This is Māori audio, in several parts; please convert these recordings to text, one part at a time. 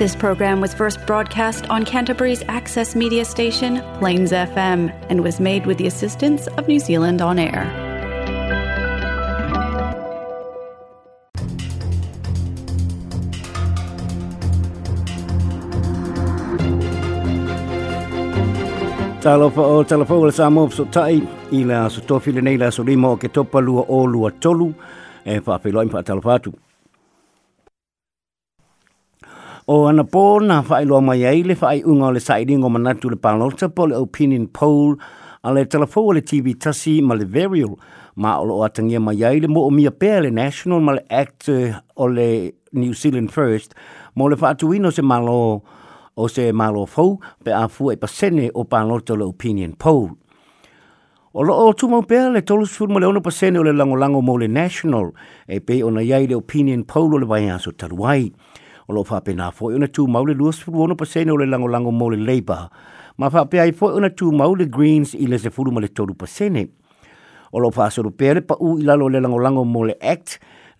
This program was first broadcast on Canterbury's access media station, Plains FM, and was made with the assistance of New Zealand On Air. Talofa o talofa o le mo' so tai i la so tofi le nei la so lima ke topa lua o lua tolu e fa pe loim pa talofa tu. o ana pō nā whae loa mai ei le whae unga o le saere ngoma natu le pālota po le opinion poll a le telefo le TV tasi ma le varial ma o lo atangia mai ei le mo o mia pēr le national ma le actor o le New Zealand First mo le whae atuino se malo o se malo fau pe a fuai pasene o pālota le opinion poll. O loo tu mau pēr le tolu sifuru ma le ono pasene o le langolango mo le national e pe o na iai le opinion poll o le vaiaso taruai. Opinion poll o lo fape na fo ona tu maule luas fu ona pa sene ole lango lango mole leba ma fa pe ai fo ona tu mauli greens i le se fu mole toru pa sene o lo fa so rupe pa u i la lo le lango lango mole act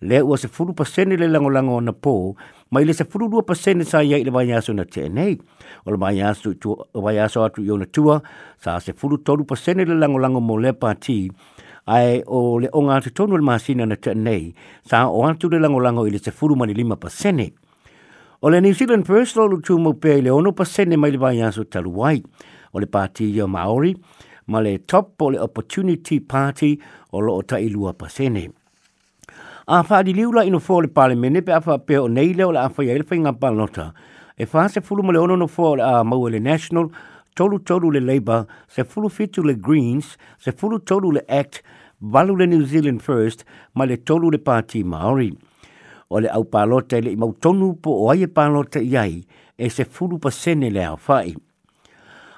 le o se fu pa sene le lango lango na po ma i le se fu lu pa sene sa ia i le vaia so na te nei o le vaia so tu o vaia so atu yo na tua sa se fu tolu pa sene le lango lango mole pa ti ai o le onga tu tonu le masina na te nei sa o antu le lango lango i le se fu le lima pa sene O le New Zealand First Lord utu mo pe le ono pa mai le vai aso talu wai. O le pati o Maori, ma le top o le Opportunity Party o lo o tailua pa sene. A wha di liula ino fo le parlemene pe a wha pe o neile o le a wha ia ilfa inga E wha se fulu ma le ono no fo le a maua le National, tolu tolu le Labour, se fulu fitu le Greens, se fulu tolu le Act, valu le New Zealand First, ma le tolu le pati Maori. Maori o le au pālota i le imautonu po o aie pālota i ai e se fulu pa sene le au fai.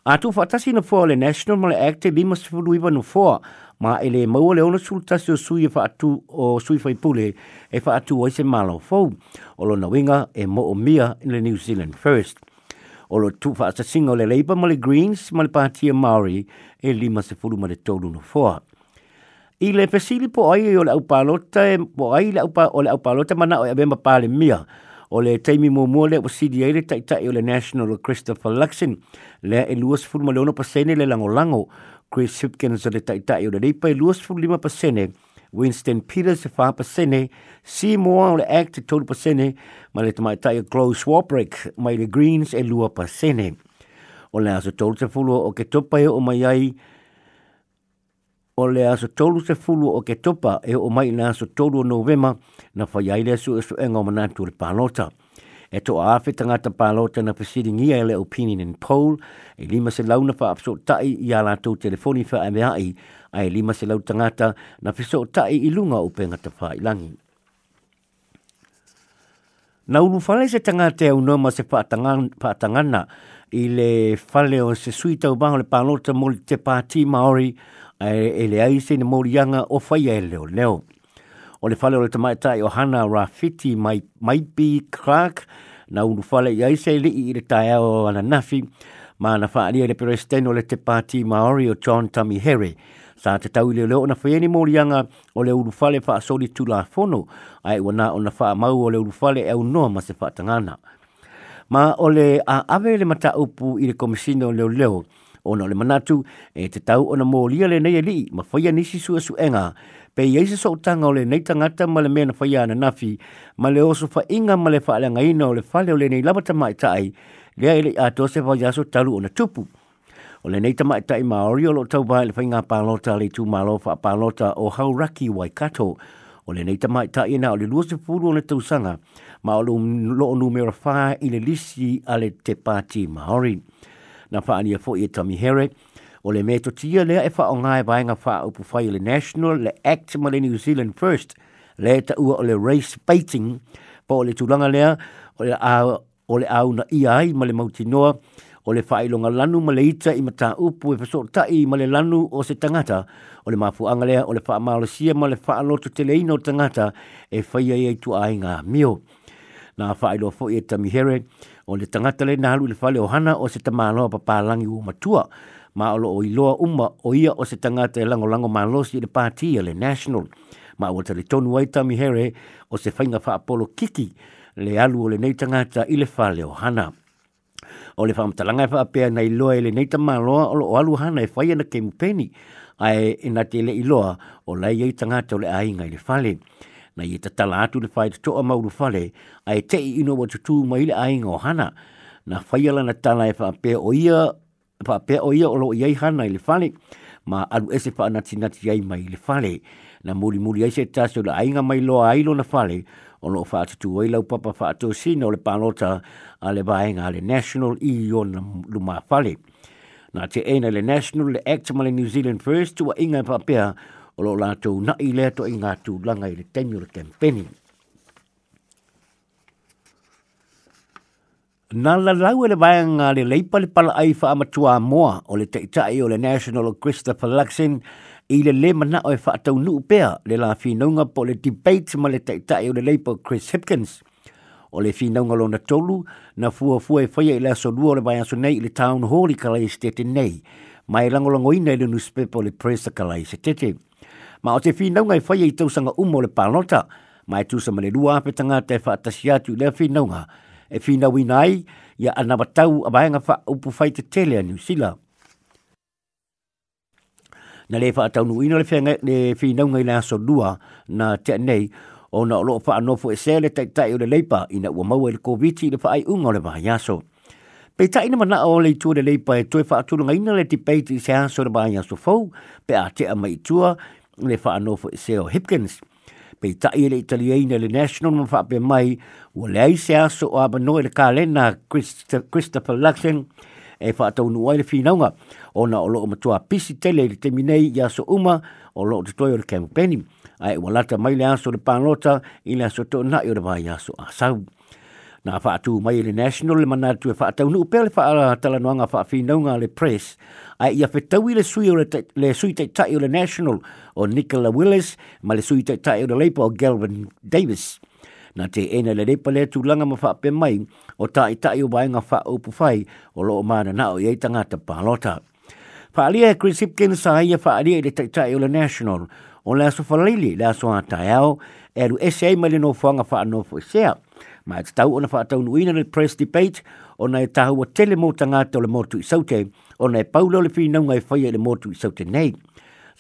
A tu fatasi na fua le National Male Act e bima se fulu iwa na fua ma e le maua le ona sultasi o sui e atu o sui fai pule e fa atu o se malo fau o lo na winga e mo o mia in le New Zealand First. O lo tu fatasi o le leipa ma le Greens ma le pātia e Māori e lima se fulu ma le tolu na fua i le pesili po ai o le au palota e po ai le au pa o le au palota mana o e ave mapale mia o le taimi mo mo le CDA le taita o le National o Christopher Luxon le e luas fulma le ono pasene le lango lango Chris Hipkins o le taita o le leipa e luas fulma pasene Winston Peters e wha pasene si moa o le act e tolu pasene ma le tamai tai o Glow Swabrick mai le Greens e lua pasene o le aso tolu te fulua o ke topai o mai ai o le aso tolu se fulu o ke topa e o mai na aso tolu o novema na whaiaile su e su enga o manatu le pālota. E to awhi tangata pālota na pasiringia e le opinion in poll e lima se launa wha apso tai i ala tau telefoni wha a e meai a e lima se lau tangata na apso tai i lunga o pengata wha i langi. Na ulu whale se tangate au noma se pātangana i le whale o se sui tau bango le pālota mo te pāti Māori ai e le ai se ne morianga o fai e leo leo. O le fale o le tamaita i Ohana Rafiti mai pi Clark na unu fale i ai se li i le tae o ana nafi ma na faa lia le peresteno le te pati Maori o John Tammy Harry. Sa te tau leo leo na fai e ni morianga o le unu fale faa soli tu la fono ai ua na o na faa mau o le unu fale e unua ma se faa tangana. Ma o le a ave le mata upu i le komisino leo leo leo ona le manatu e te tau ona mōlia le nei e li ma whaia nisi sua su enga. Pe i eise sou tanga o le nei tangata ma le mena whaia ana nafi ma le oso wha inga ma le whaalanga ina o le whale o le nei labata mai tai lea ele a tose wha jaso talu ona tupu. O le nei tamai tai maori o lo tau vai le whainga pālota le tū malo wha pālota o hauraki waikato o le nei tamai tai ina o le luose pūru o le tausanga ma o lo numero whā i le lisi ale te pāti maori. maori na wha ania fo i e Tommy Herrick. O le meto tia lea e wha o ngai wai nga wha upu whai le National, le Act ma New Zealand First, le ta ua o le race baiting, pa o le tulanga lea, o le au, o le au na iai ma le mautinoa, o le whailonga lanu ma le ita i mata upu e whasot tai ma le lanu o se tangata, o le mafu angalea, o le wha maalo sia ma le wha aloto te le ino tangata e whaia i tu ai ngā mio. Nā whailo fo i e tamihere, e tamihere, o le tangata le nalu le fale o hana o se tamaloa papalangi u matua ma o loo iloa uma o ia o se tangata e langolango malosi le pati le national ma o tali tonu ai tami here o se fainga fa apolo kiki le alu o le nei tangata i le fale o hana o le whamtalanga e whaapea nei loa le nei tamaloa o alu hana e whaia na kemupeni ai e na le iloa o lai ei tangata o le ainga i le fale na ye tatala atu le fai tatoa mauru fale, a e tei ino wa tutu maile a inga o hana, na faiala na tala e whaapea o ia, whaapea o ia o lo iai hana i le fale, ma alu ese fa anati nati ai mai le fale, na muri muri ai se tasio le ainga mai loa ailo na fale, o lo wha atutu ai lau papa wha ato o le panota a le vaenga le national i o na luma fale. Nā te ena le National, le Act, ma le New Zealand First, tua inga e papea, o lo la tu na i le to inga tu langa i le temi o le tempeni. Nā la lau e le vayanga le leipa le pala ai wha amatua moa o le teitai o le National Christopher Luxin i le le mana o e wha atau nuu pea le la whinaunga po le debate ma le teitai o le leipa Chris Hipkins o le whinaunga lona tolu na fua fua e whaia i le aso lua o le vayasu nei i le town hall i kalai e stete nei mai langolongo ina i le newspaper o le press a kalai e stete nei ma o te whinau ngai whai e i tausanga umo le pālota, ma e tūsa mele lua pe tanga te whaatasi atu le whinau nga, e whinau i ia anawatau a bahenga wha upu whai te tele anu sila. Na le whaatau nu ino le whinau ngai le aso lua na te anei, o na o loo wha anofo e sele tai tai o le leipa ina ua maua e le COVID i le wha ai unga o le maha yaso. Pei tai ina mana o le i leipa e toi wha atunga ina le te peiti i se aso le maha yaso fau, pe a te a mai tua, le fa no fo se hipkins pe ta i le le national ma fa pe mai o le ai se aso o aba no e le ka le christopher luxen e fa tau no le finanga o na o lo o matua pisi tele le te minei i aso uma o lo o te toi o le campaign ai wala ta mai le aso le panota i le aso to na i o le vai aso a na fa atu mai le national le mana tu fa e atu nu pele fa tala no nga fa fi no nga le press ai ia fe tau le sui o le sui te tai le national o Nicola Willis ma le sui te tai le lepo Galvin Davis na te ena le lepa le tu langa ma fa pe mai o tai tai o nga fa o pu fai o lo o mana na o ye tanga te palota fa ali e Chris Hipkins sa ia fa ali le tai tai le national o le aso fa lili le aso a tai ao e lu SA mai le no fanga fa no fo e sea ma te tau ona whaatau nuina na press debate o nei tahu wa tele mō tanga te ole mōtu i saute o nei paula le whina ngai whai e le mōtu i saute nei.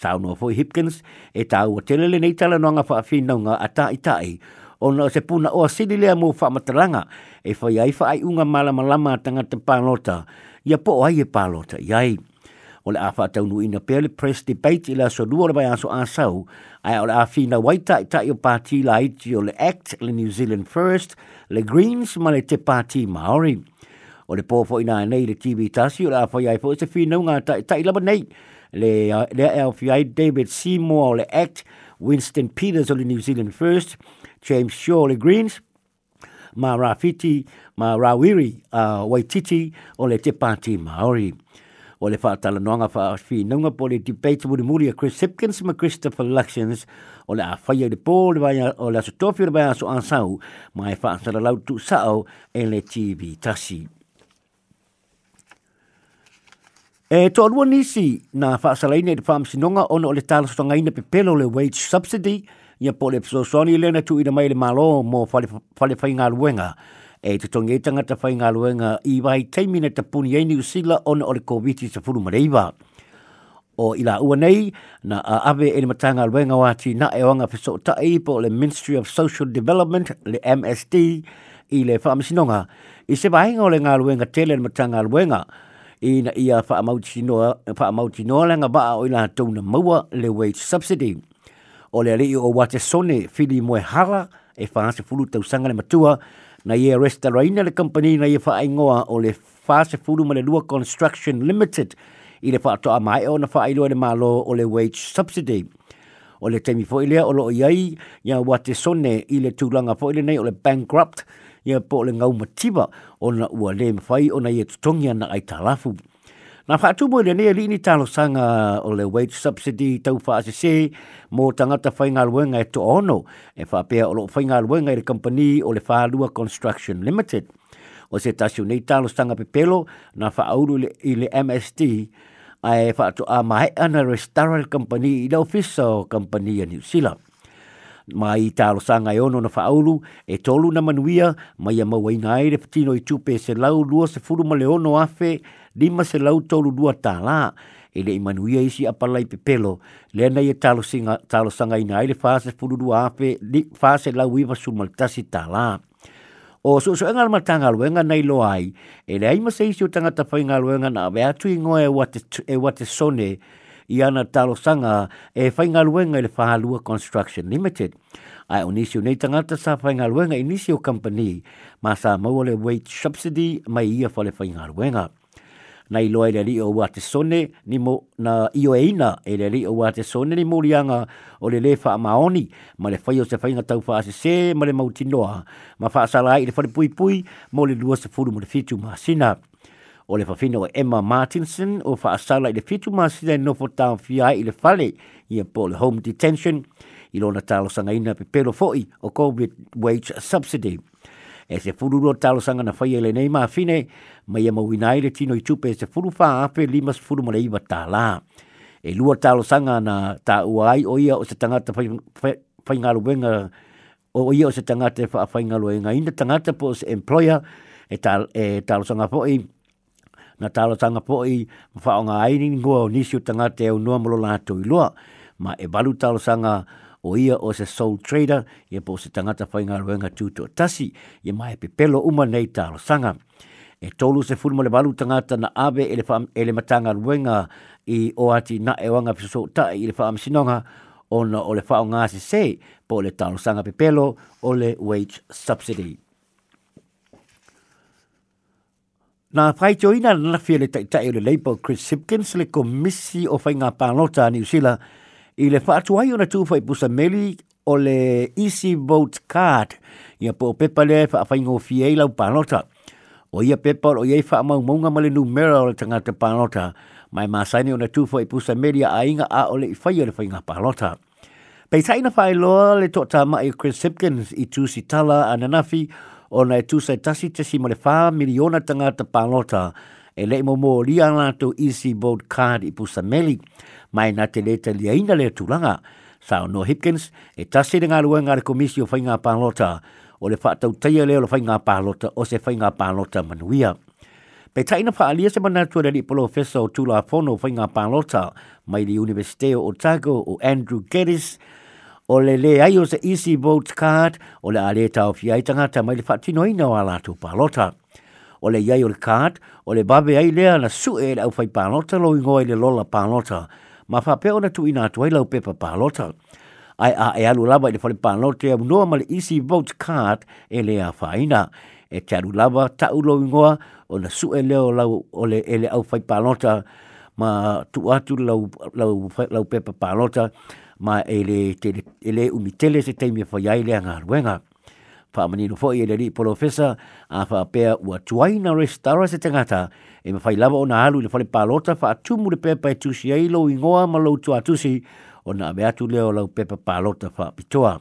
Tau noa foi Hipkins e tahu wa tele le nei tala noanga whaafina ngā a tā i tāi o nā se puna o asini lea mō whaamataranga e whai ai whaai unga malama lama tanga te pālota ia po ai e pālota i ai. O le awha taunu ina pēle press debate i la so duore vai aso āsau ai ole afina waita i tai o pāti la iti o le Act, le New Zealand First, le Greens, ma le te pāti Māori. O le pōpō ina nei le TV tasi o le awhai ai fōi se whinau ngā tai, tai laba nei le le LFI David Seymour o le Act, Winston Peters o le New Zealand First, James Shaw o le Greens, ma Rafiti, ma Rawiri uh, Waititi o le te pāti Māori o le la noanga wha awhi. Nau ngā pō le debate muri muri a Chris Hipkins ma Christopher Luxians o le a whai au le pō le vai o le aso tofi o le vai aso ansau ma e whaatala lau tu sao e le TV tasi. E to alua nisi na whaasala ina i te whaamisi nonga ono o le tala sotonga ina pe pelo le wage subsidy ia pō le pso soani lena tu i mai le malo mō whale whai ngā luenga e te tonga e tangata whai ngā luenga i wai teimina te puni e ni usila o na ole COVID-19 sa furu mareiwa. O ila ua nei, na a ave e ni matanga luenga wāti na e wanga whiso tae i le Ministry of Social Development, le MSD, i le whaamisinonga. I se wāhinga o le ngā luenga tele ni matanga luenga, i na ia whaamauti noa langa ba o i la tauna maua le wage subsidy. O le alii o wate sone, fili moe hala, e whaase fulu tau sanga le matua, na ye restoraina le company na ye faaingoa o le fase fulu ma le lua construction limited i le faatoʻa mae ona faailoa le malo o le wage subsidy o le taimi foʻi lea o loo iai ia ua te sone i le tulaga foʻi lenei o le bankrupt ia po o le gaumatiba ona ua lē mafai ona ia e totogi ana aitalafu Nā whātū mo i rene li ni tālo sanga o le wage subsidy tau wha ase se mō tangata whainga luenga e to ono e whāpea o lo whainga luenga i re company o le whālua Construction Limited. O se tasiu nei tālo sanga pe pelo nā whāuru i le MSD e a e whātu a mai ana restaurant company i le office o company a New Zealand. Ma i tālo sanga e ono na whāuru e tolu na manuia mai a mawai ngai re whatino i tūpe se lau lua se furuma le ono afe lima se lau tolu dua tala e le imanuia isi apalai pepelo le na e ia talosaga ina ai le fase ape afe fase la lau su maltasi tala o so so engal ma tanga lo engal nei lo ai ele ai ma isi o tanga ta fainga lo engal na ve atu ingo e wate e wate sone i ana talo sanga e fainga lo engal le fahalua construction limited ai o nisi o nei tanga ta sa fainga lo engal company masa sa mo le wage subsidy mai ia fa le fainga lo engal na i loa i le li o wate sone ni mo na i o eina e le li o wate sone ni murianga o le lefa a maoni ma le fai o se fai ngatau faa se se ma le mautinoa ma faa sala i le fai pui pui mo le lua se furu mo le fitu ma sina o le fafino o e Emma Martinson o faa sala i le fitu ma sina e no fo tau fia i le fale i a po le home detention i lona talo sanga ina pe pelo foi o COVID wage subsidy e se furu ro talo sanga na fai ele nei ma fine ma ia mawina ele tino i tupe e se furu fa afe lima se furu mara iwa ta la e lua talo sanga na ta uai o ia o se tangata fai, fai, ngalo wenga o ia o se tangata fai, e fai ngalo wenga inda tangata po se employer e, e talo sanga po i na talo sanga po i ma fa o ngā aini ngua o nisi o tangata e o molo lato i lua ma e balu talo sanga fai o ia o se sole trader ia po se tangata whai ngā ruenga tūtō tasi ia mai pe pelo uma nei tālo sanga. E tolu se furma le balu tangata na ave ele, fam, ele matanga ruenga i o ati na e wanga piso ta i le whaam sinonga o na o le whao ngā se se po le tālo sanga pe pelo o le wage subsidy. Nā whai te oina na fia le taitai o le Labour Chris Simpkins le komisi o whai ngā pānota a New Zealand i le whaatuai o na tūwhai pusa meli o le Easy Boat Card ia po o pepa le whaafai ngō fiei lau pānota. O ia pepa o iei whaamau maunga male numera o le tangata pānota mai māsaini o na tūwhai pusa meli a inga a o le i whai o le whainga pānota. Pei taina whai loa le tō tota tāma i Chris Hipkins i tūsi tala a nanafi o na e tūsai tasi tasi mo le whā miliona tangata pānota pānota e le mo mo li ala to easy boat card i pusa meli mai na te leta lia ina le tulanga sa no hipkins e ta se nga luenga le komisi o fainga palota o le fata u tia le o le fainga palota o se fainga palota manuia pe ta ina fa alia se mana tu le polo fesa o tula fono fainga palota mai le universite o otago o andrew gettis o le le ai se easy boat card o le aleta o fiaitanga ta mai le fatino ina o alatu palota palota o le iai o le kāt, o le babe ai lea na su e au fai pālota lo ingoa i le lola pālota. Ma whapea ona tu ina atuai lau pepa pālota. Ai a e alu lava i le fale pālota e unua ma le easy vote kāt e lea whaina. E te alu lava tau lo ingoa o na su e leo lau o le, e le au fai pālota ma tu atu lau, lau, lau pepa pālota ma e le, te, e le umitele se teimia whaiai lea ngā ruenga. Ngā whaamanino fo i e leri polofesa a fa whaapea ua tuaina restara se tangata e ma whai lava o na alu i le whale pālota wha atumu le pepa e tusi lo i ngoa ma lau tua tusi o na ave atu leo lau pepa palota fa pitoa.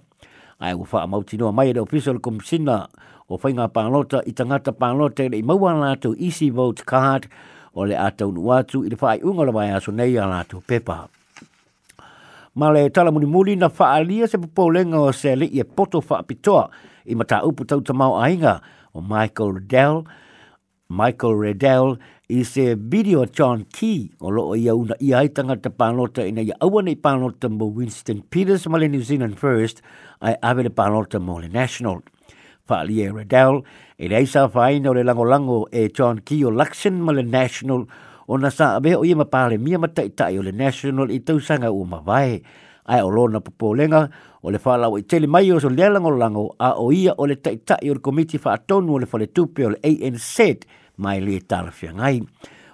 Ai ua wha mautinoa mai e le official komisina o whai ngā palota i tangata pālota e i maua lātou easy vote card o le atau nuatu i le whai ungalawa e aso nei a lātou pepa. Ma le tala muri muri na faalia se se popolenga o se le i e poto wha pitoa i mata upu tau tamau ainga o Michael Riddell. Michael Riddell i se video John Key o loo ia una ia i tangata pānota ina ia awana i pānota mo Winston Peters ma New Zealand First ai awele pānota mo le National. Whaali e Riddell, e le sa whaina o le langolango e John Key o Luxon ma National o na sa abe o ia mapale mia matai tai o le National i tausanga o mawae. Mawae ai o lona popolenga o le fala o itele mai o so le lango lango a o ia o le taitai o le komiti fa atonu o le fale tupe o le ANZ mai le tarafia ngai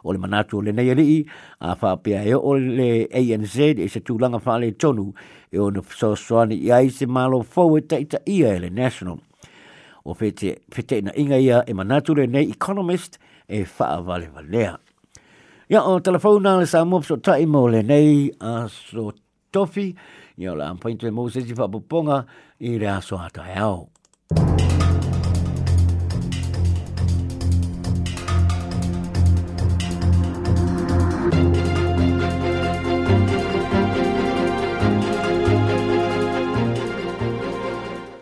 o le manatu o le nei ali a fa pia e o le ANZ e se tūlanga fa le tonu e o na so soani i aise malo fau e taita ia e le national o fete, na inga ia e manatu le nei economist e fa vale valea Ya, o telefona le sa mopso taimo le nei a so tofi. Ia la ampaintu e mou sesi whapuponga i rea soa tae au. Thank you.